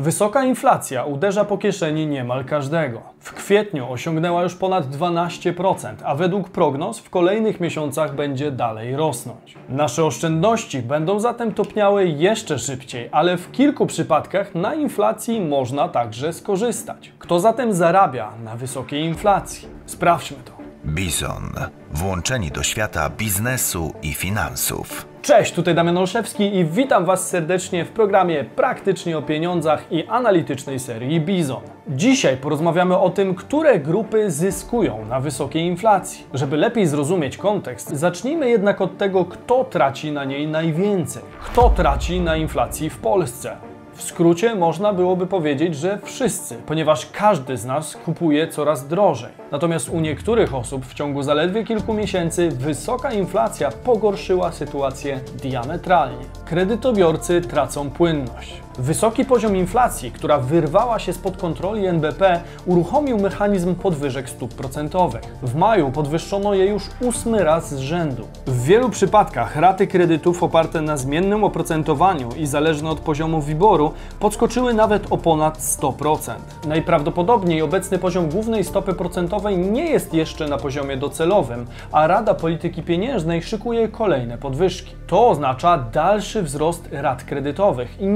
Wysoka inflacja uderza po kieszeni niemal każdego. W kwietniu osiągnęła już ponad 12%, a według prognoz w kolejnych miesiącach będzie dalej rosnąć. Nasze oszczędności będą zatem topniały jeszcze szybciej, ale w kilku przypadkach na inflacji można także skorzystać. Kto zatem zarabia na wysokiej inflacji? Sprawdźmy to. Bizon. Włączeni do świata biznesu i finansów. Cześć, tutaj Damian Olszewski i witam Was serdecznie w programie Praktycznie o pieniądzach i analitycznej serii Bizon. Dzisiaj porozmawiamy o tym, które grupy zyskują na wysokiej inflacji. Żeby lepiej zrozumieć kontekst, zacznijmy jednak od tego, kto traci na niej najwięcej. Kto traci na inflacji w Polsce? W skrócie można byłoby powiedzieć, że wszyscy, ponieważ każdy z nas kupuje coraz drożej. Natomiast u niektórych osób w ciągu zaledwie kilku miesięcy wysoka inflacja pogorszyła sytuację diametralnie. Kredytobiorcy tracą płynność. Wysoki poziom inflacji, która wyrwała się spod kontroli NBP, uruchomił mechanizm podwyżek stóp procentowych. W maju podwyższono je już ósmy raz z rzędu. W wielu przypadkach raty kredytów oparte na zmiennym oprocentowaniu i zależne od poziomu WIBOR-u podskoczyły nawet o ponad 100%. Najprawdopodobniej obecny poziom głównej stopy procentowej nie jest jeszcze na poziomie docelowym, a Rada Polityki Pieniężnej szykuje kolejne podwyżki. To oznacza dalszy wzrost rat kredytowych i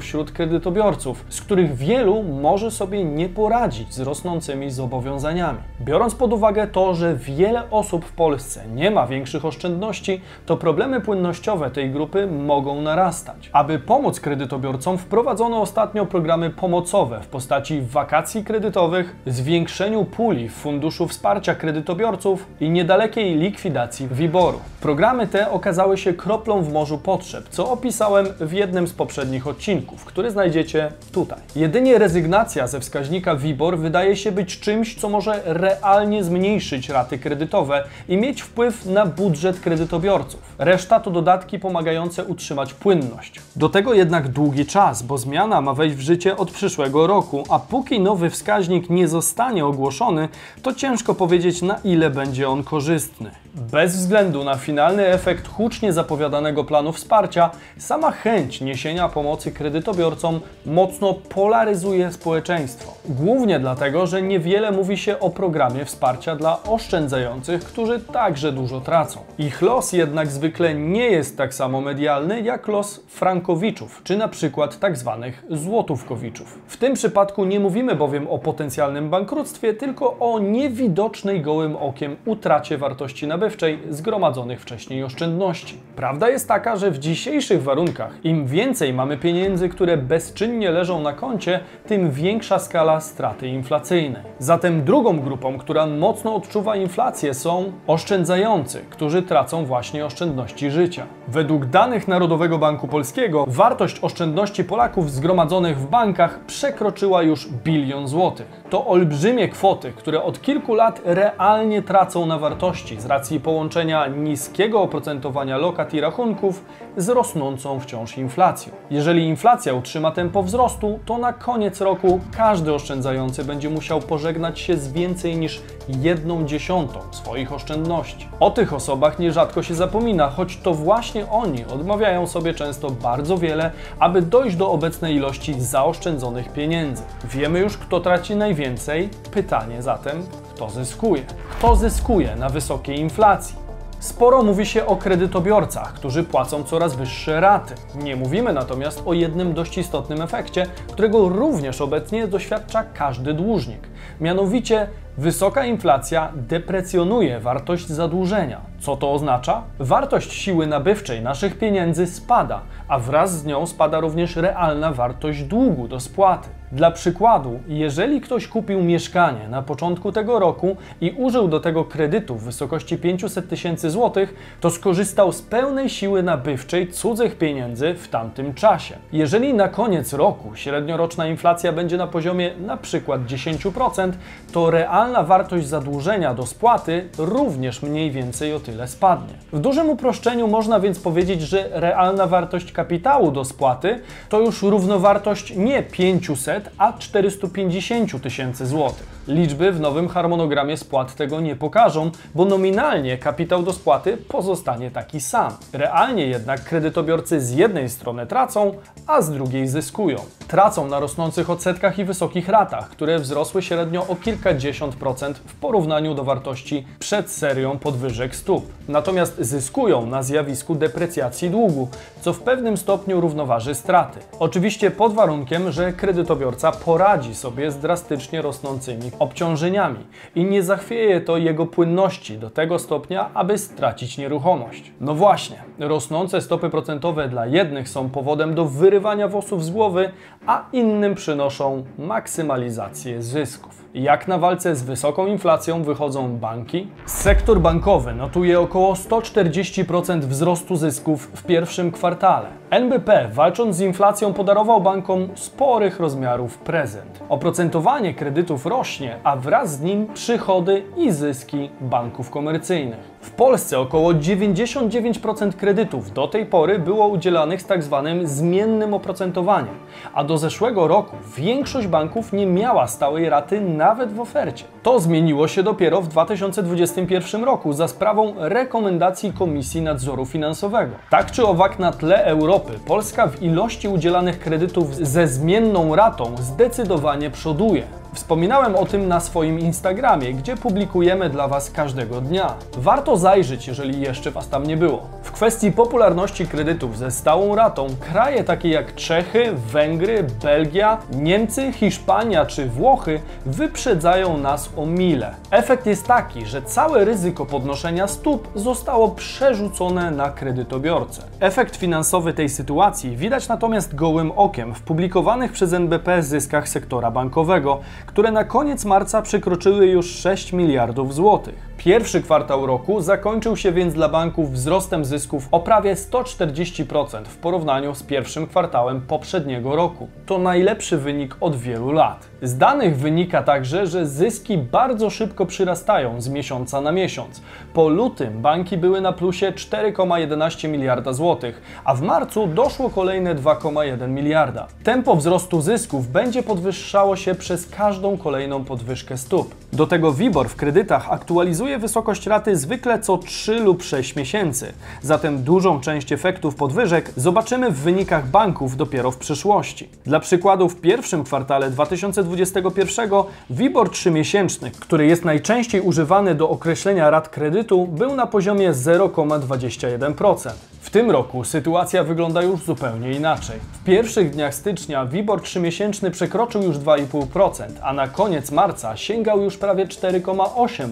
wśród kredytobiorców, z których wielu może sobie nie poradzić z rosnącymi zobowiązaniami. Biorąc pod uwagę to, że wiele osób w Polsce nie ma większych oszczędności, to problemy płynnościowe tej grupy mogą narastać. Aby pomóc kredytobiorcom, wprowadzono ostatnio programy pomocowe w postaci wakacji kredytowych, zwiększeniu puli w Funduszu Wsparcia Kredytobiorców i niedalekiej likwidacji WIBOR-u. Programy te okazały się kroplą w morzu potrzeb, co opisałem w jednym z poprzednich odcinków, który znajdziecie tutaj. Jedynie rezygnacja ze wskaźnika WIBOR wydaje się być czymś, co może realnie zmniejszyć raty kredytowe i mieć wpływ na budżet kredytobiorców. Reszta to dodatki pomagające utrzymać płynność. Do tego jednak długi czas, bo zmiana ma wejść w życie od przyszłego roku, a póki nowy wskaźnik nie zostanie ogłoszony, to ciężko powiedzieć na ile będzie on korzystny. Bez względu na finalny efekt hucznie zapowiadanego planu wsparcia, sama chęć niesienia pomocy kredytobiorcom mocno polaryzuje społeczeństwo. Głównie dlatego, że niewiele mówi się o programie wsparcia dla oszczędzających, którzy także dużo tracą. Ich los jednak zwykle nie jest tak samo medialny jak los frankowiczów, czy na przykład tak zwanych złotówkowiczów. W tym przypadku nie mówimy bowiem o potencjalnym bankructwie, tylko o niewidocznej gołym okiem utracie wartości nabywczej zgromadzonych wcześniej oszczędności. Prawda jest taka, że w dzisiejszych warunkach im więcej mamy pieniędzy, które bezczynnie leżą na koncie, tym większa skala straty inflacyjnej. Zatem drugą grupą, która mocno odczuwa inflację są oszczędzający, którzy tracą właśnie oszczędności życia. Według danych Narodowego Banku Polskiego wartość oszczędności Polaków zgromadzonych w bankach przekroczyła już bilion złotych. To olbrzymie kwoty, które od kilku lat realnie tracą na wartości z racji połączenia niskiego oprocentowania lokat i rachunków z rosnącą wciąż inflacją. Jeżeli inflacja utrzyma tempo wzrostu, to na koniec roku każdy oszczędzający będzie musiał pożegnać się z więcej niż jedną dziesiątą swoich oszczędności. O tych osobach nierzadko się zapomina, choć to właśnie oni odmawiają sobie często bardzo wiele, aby dojść do obecnej ilości zaoszczędzonych pieniędzy. Wiemy już, kto traci najwięcej. Pytanie zatem, kto zyskuje? Kto zyskuje na wysokiej inflacji? Sporo mówi się o kredytobiorcach, którzy płacą coraz wyższe raty. Nie mówimy natomiast o jednym dość istotnym efekcie, którego również obecnie doświadcza każdy dłużnik. Mianowicie Wysoka inflacja deprecjonuje wartość zadłużenia. Co to oznacza? Wartość siły nabywczej naszych pieniędzy spada, a wraz z nią spada również realna wartość długu do spłaty. Dla przykładu, jeżeli ktoś kupił mieszkanie na początku tego roku i użył do tego kredytu w wysokości 500 tysięcy złotych, to skorzystał z pełnej siły nabywczej cudzych pieniędzy w tamtym czasie. Jeżeli na koniec roku średnioroczna inflacja będzie na poziomie na przykład 10%, to realna wartość zadłużenia do spłaty również mniej więcej o tyle spadnie. W dużym uproszczeniu można więc powiedzieć, że realna wartość kapitału do spłaty to już równowartość nie 500, a 450 tysięcy złotych. Liczby w nowym harmonogramie spłat tego nie pokażą, bo nominalnie kapitał do spłaty pozostanie taki sam. Realnie jednak kredytobiorcy z jednej strony tracą, a z drugiej zyskują. Tracą na rosnących odsetkach i wysokich ratach, które wzrosły średnio o kilkadziesiąt procent w porównaniu do wartości przed serią podwyżek stóp. Natomiast zyskują na zjawisku deprecjacji długu, co w pewnym stopniu równoważy straty. Oczywiście pod warunkiem, że kredytobiorca poradzi sobie z drastycznie rosnącymi obciążeniami i nie zachwieje to jego płynności do tego stopnia, aby stracić nieruchomość. No właśnie, rosnące stopy procentowe dla jednych są powodem do wyrywania włosów z głowy, a innym przynoszą maksymalizację zysków. Jak na walce z wysoką inflacją wychodzą banki? Sektor bankowy notuje około 140% wzrostu zysków w pierwszym kwartale. NBP, walcząc z inflacją, podarował bankom sporych rozmiarów prezent. Oprocentowanie kredytów rośnie, a wraz z nim przychody i zyski banków komercyjnych. W Polsce około 99% kredytów do tej pory było udzielanych z. Tak zmiennym oprocentowaniem, a do zeszłego roku większość banków nie miała stałej raty nawet w ofercie. To zmieniło się dopiero w 2021 roku za sprawą rekomendacji Komisji Nadzoru Finansowego. Tak czy owak na tle Europy Polska w ilości udzielanych kredytów ze zmienną ratą zdecydowanie przoduje. Wspominałem o tym na swoim Instagramie, gdzie publikujemy dla Was każdego dnia. Warto zajrzeć, jeżeli jeszcze Was tam nie było. W kwestii popularności kredytów ze stałą ratą, kraje takie jak Czechy, Węgry, Belgia, Niemcy, Hiszpania czy Włochy wyprzedzają nas o mile. Efekt jest taki, że całe ryzyko podnoszenia stóp zostało przerzucone na kredytobiorcę. Efekt finansowy tej sytuacji widać natomiast gołym okiem w publikowanych przez NBP zyskach sektora bankowego, które na koniec marca przekroczyły już 6 miliardów złotych. Pierwszy kwartał roku zakończył się więc dla banków wzrostem zysków o prawie 140% w porównaniu z pierwszym kwartałem poprzedniego roku. To najlepszy wynik od wielu lat. Z danych wynika także, że zyski bardzo szybko przyrastają z miesiąca na miesiąc. Po lutym banki były na plusie 4,11 miliarda złotych, a w marcu doszło kolejne 2,1 miliarda. Tempo wzrostu zysków będzie podwyższało się przez każdą kolejną podwyżkę stóp. Do tego WIBOR w kredytach aktualizuje wysokość raty zwykle co 3 lub 6 miesięcy. Zatem dużą część efektów podwyżek zobaczymy w wynikach banków dopiero w przyszłości. Dla przykładu w pierwszym kwartale 2021 WIBOR 3-miesięczny, który jest najczęściej używany do określenia rat kredytu, był na poziomie 0,21%. W tym roku sytuacja wygląda już zupełnie inaczej. W pierwszych dniach stycznia WIBOR 3-miesięczny przekroczył już 2,5%, a na koniec marca sięgał już prawie 4,8%.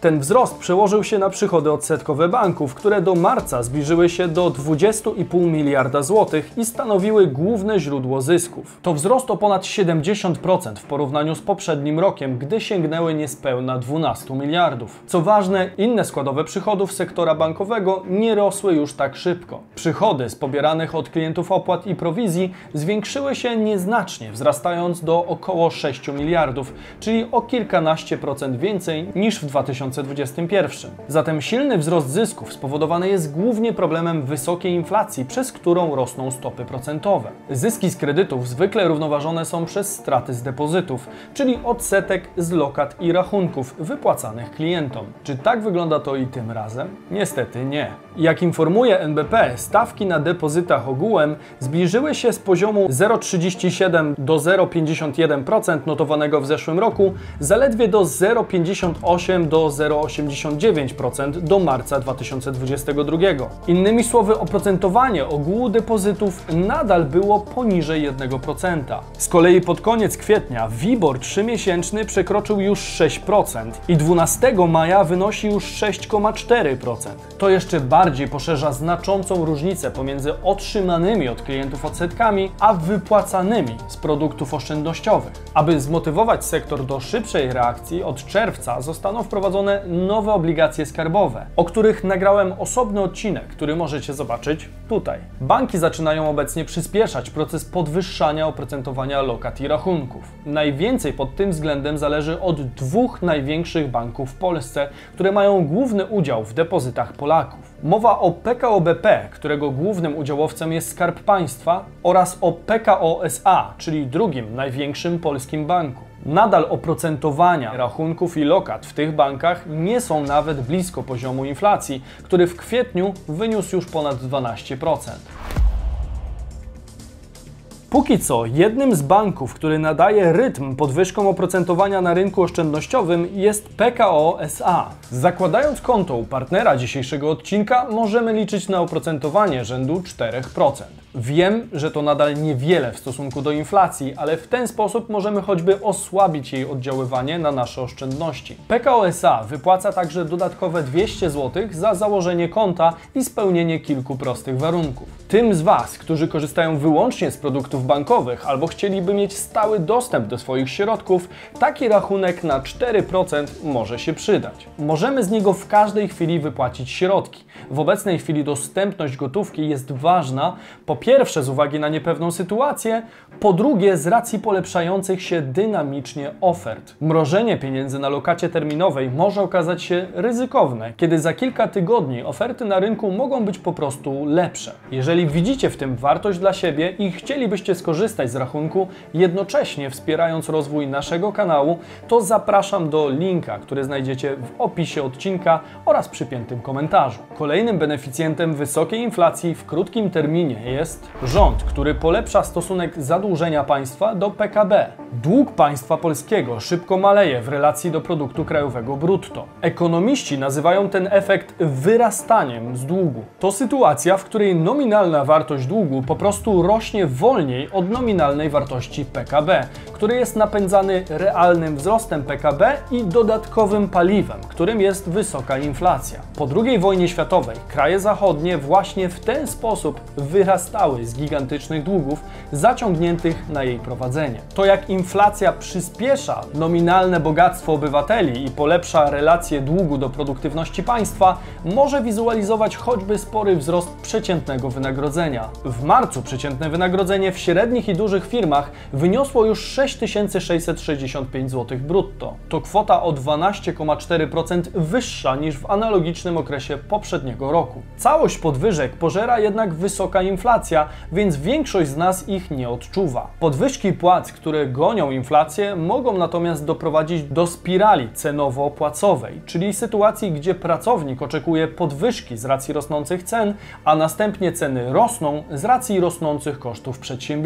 Ten wzrost przełożył się na przychody odsetkowe banków, które do marca zbliżyły się do 20,5 miliarda złotych i stanowiły główne źródło zysków. To wzrost o ponad 70% w porównaniu z poprzednim rokiem, gdy sięgnęły niespełna 12 miliardów. Co ważne, inne składowe przychodów sektora bankowego nie rosły już tak szybko. Przychody z pobieranych od klientów opłat i prowizji zwiększyły się nieznacznie, wzrastając do około 6 miliardów, czyli o kilkanaście procent więcej niż w 2021. Zatem silny wzrost zysków spowodowany jest głównie problemem wysokiej inflacji, przez którą rosną stopy procentowe. Zyski z kredytów zwykle równoważone są przez straty z depozytów, czyli odsetek z lokat i rachunków wypłacanych klientom. Czy tak wygląda to i tym razem? Niestety nie. Jak informuje NBP, stawki na depozytach ogółem zbliżyły się z poziomu 0,37 do 0,51% notowanego w zeszłym roku zaledwie do 0,58 do 0,89% do marca 2022. Innymi słowy, oprocentowanie ogółu depozytów nadal było poniżej 1%. Z kolei pod koniec kwietnia WIBOR 3-miesięczny przekroczył już 6% i 12 maja wynosi już 6,4%. To jeszcze bardziej poszerza znaczącą różnicę pomiędzy otrzymanymi od klientów odsetkami, a wypłacanymi z produktów oszczędnościowych. Aby zmotywować sektor do szybszej reakcji, od czerwca zostaną wprowadzone nowe obligacje skarbowe, o których nagrałem osobny odcinek, który możecie zobaczyć tutaj. Banki zaczynają obecnie przyspieszać proces podwyższania oprocentowania lokat i rachunków. Najwięcej pod tym względem zależy od dwóch największych banków w Polsce, które mają główny udział w depozytach Polaków. Mowa o PKO BP, którego głównym udziałowcem jest Skarb Państwa, oraz o PKO SA, czyli drugim największym polskim banku. Nadal oprocentowania rachunków i lokat w tych bankach nie są nawet blisko poziomu inflacji, który w kwietniu wyniósł już ponad 12%. Póki co, jednym z banków, który nadaje rytm podwyżkom oprocentowania na rynku oszczędnościowym jest PKO SA. Zakładając konto u partnera dzisiejszego odcinka, możemy liczyć na oprocentowanie rzędu 4%. Wiem, że to nadal niewiele w stosunku do inflacji, ale w ten sposób możemy choćby osłabić jej oddziaływanie na nasze oszczędności. PKO SA wypłaca także dodatkowe 200 zł za założenie konta i spełnienie kilku prostych warunków. Tym z Was, którzy korzystają wyłącznie z produktów bankowych albo chcieliby mieć stały dostęp do swoich środków, taki rachunek na 4% może się przydać. Możemy z niego w każdej chwili wypłacić środki. W obecnej chwili dostępność gotówki jest ważna, po pierwsze z uwagi na niepewną sytuację, po drugie z racji polepszających się dynamicznie ofert. Mrożenie pieniędzy na lokacie terminowej może okazać się ryzykowne, kiedy za kilka tygodni oferty na rynku mogą być po prostu lepsze. Jeżeli widzicie w tym wartość dla siebie i chcielibyście skorzystać z rachunku, jednocześnie wspierając rozwój naszego kanału, to zapraszam do linka, który znajdziecie w opisie odcinka oraz przypiętym komentarzu. Kolejnym beneficjentem wysokiej inflacji w krótkim terminie jest rząd, który polepsza stosunek zadłużenia państwa do PKB. Dług państwa polskiego szybko maleje w relacji do produktu krajowego brutto. Ekonomiści nazywają ten efekt wyrastaniem z długu. To sytuacja, w której nominalna wartość długu po prostu rośnie wolniej od nominalnej wartości PKB, który jest napędzany realnym wzrostem PKB i dodatkowym paliwem, którym jest wysoka inflacja. Po II wojnie światowej kraje zachodnie właśnie w ten sposób wyrastały z gigantycznych długów zaciągniętych na jej prowadzenie. To jak inflacja przyspiesza nominalne bogactwo obywateli i polepsza relacje długu do produktywności państwa, może wizualizować choćby spory wzrost przeciętnego wynagrodzenia. W marcu przeciętne wynagrodzenie w średnich i dużych firmach wyniosło już 6665 zł brutto. To kwota o 12,4% wyższa niż w analogicznym okresie poprzedniego roku. Całość podwyżek pożera jednak wysoka inflacja, więc większość z nas ich nie odczuwa. Podwyżki płac, które gonią inflację, mogą natomiast doprowadzić do spirali cenowo-płacowej, czyli sytuacji, gdzie pracownik oczekuje podwyżki z racji rosnących cen, a następnie ceny rosną z racji rosnących kosztów przedsiębiorstwa.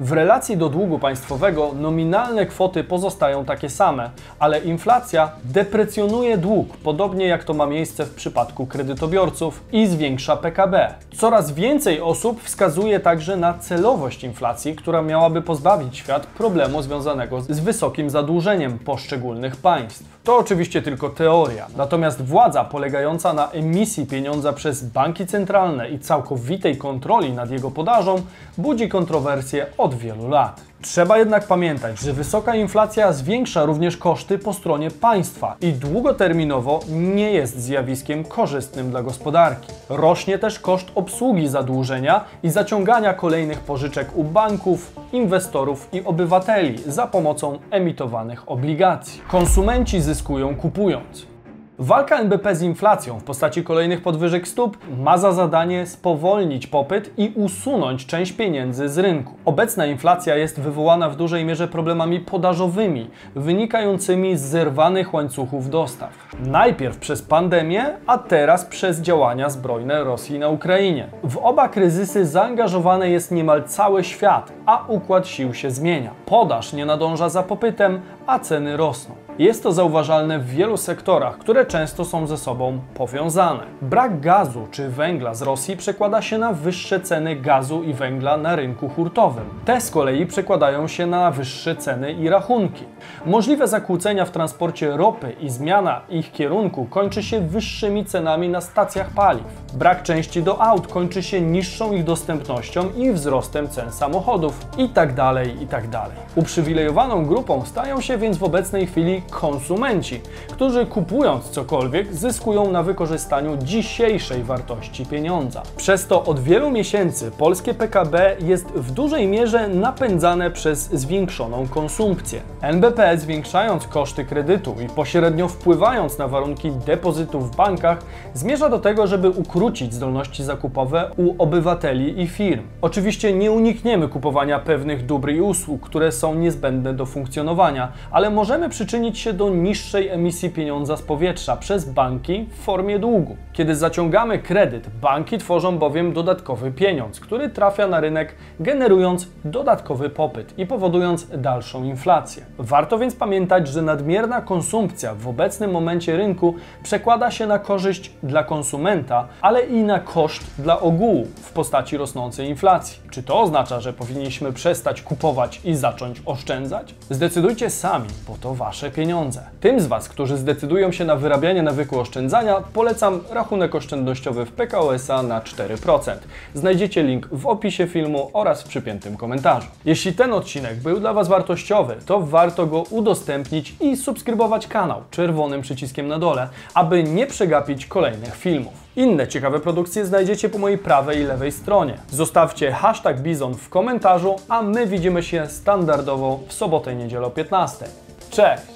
W relacji do długu państwowego nominalne kwoty pozostają takie same, ale inflacja deprecjonuje dług, podobnie jak to ma miejsce w przypadku kredytobiorców i zwiększa PKB. Coraz więcej osób wskazuje także na celowość inflacji, która miałaby pozbawić świat problemu związanego z wysokim zadłużeniem poszczególnych państw. To oczywiście tylko teoria, natomiast władza polegająca na emisji pieniądza przez banki centralne i całkowitej kontroli nad jego podażą budzi kontrowersje od wielu lat. Trzeba jednak pamiętać, że wysoka inflacja zwiększa również koszty po stronie państwa i długoterminowo nie jest zjawiskiem korzystnym dla gospodarki. Rośnie też koszt obsługi zadłużenia i zaciągania kolejnych pożyczek u banków, inwestorów i obywateli za pomocą emitowanych obligacji. Konsumenci zyskują kupując. Walka NBP z inflacją w postaci kolejnych podwyżek stóp ma za zadanie spowolnić popyt i usunąć część pieniędzy z rynku. Obecna inflacja jest wywołana w dużej mierze problemami podażowymi, wynikającymi z zerwanych łańcuchów dostaw. Najpierw przez pandemię, a teraz przez działania zbrojne Rosji na Ukrainie. W oba kryzysy zaangażowany jest niemal cały świat, a układ sił się zmienia. Podaż nie nadąża za popytem, a ceny rosną. Jest to zauważalne w wielu sektorach, które często są ze sobą powiązane. Brak gazu czy węgla z Rosji przekłada się na wyższe ceny gazu i węgla na rynku hurtowym. Te z kolei przekładają się na wyższe ceny i rachunki. Możliwe zakłócenia w transporcie ropy i zmiana ich kierunku kończy się wyższymi cenami na stacjach paliw. Brak części do aut kończy się niższą ich dostępnością i wzrostem cen samochodów itd. itd. Uprzywilejowaną grupą stają się więc w obecnej chwili konsumenci, którzy kupując cokolwiek zyskują na wykorzystaniu dzisiejszej wartości pieniądza. Przez to od wielu miesięcy polskie PKB jest w dużej mierze napędzane przez zwiększoną konsumpcję. NBP zwiększając koszty kredytu i pośrednio wpływając na warunki depozytu w bankach zmierza do tego, żeby ukrócić zdolności zakupowe u obywateli i firm. Oczywiście nie unikniemy kupowania pewnych dóbr i usług, które są niezbędne do funkcjonowania, ale możemy przyczynić się do niższej emisji pieniądza z powietrza przez banki w formie długu. Kiedy zaciągamy kredyt, banki tworzą bowiem dodatkowy pieniądz, który trafia na rynek, generując dodatkowy popyt i powodując dalszą inflację. Warto więc pamiętać, że nadmierna konsumpcja w obecnym momencie rynku przekłada się na korzyść dla konsumenta, ale i na koszt dla ogółu w postaci rosnącej inflacji. Czy to oznacza, że powinniśmy przestać kupować i zacząć oszczędzać? Zdecydujcie sami, bo to wasze pieniądze. Tym z Was, którzy zdecydują się na wyrabianie nawyku oszczędzania, polecam rachunek oszczędnościowy w PKO SA na 4%. Znajdziecie link w opisie filmu oraz w przypiętym komentarzu. Jeśli ten odcinek był dla Was wartościowy, to warto go udostępnić i subskrybować kanał czerwonym przyciskiem na dole, aby nie przegapić kolejnych filmów. Inne ciekawe produkcje znajdziecie po mojej prawej i lewej stronie. Zostawcie hashtag Bizon w komentarzu, a my widzimy się standardowo w sobotę i niedzielę o 15. Cześć!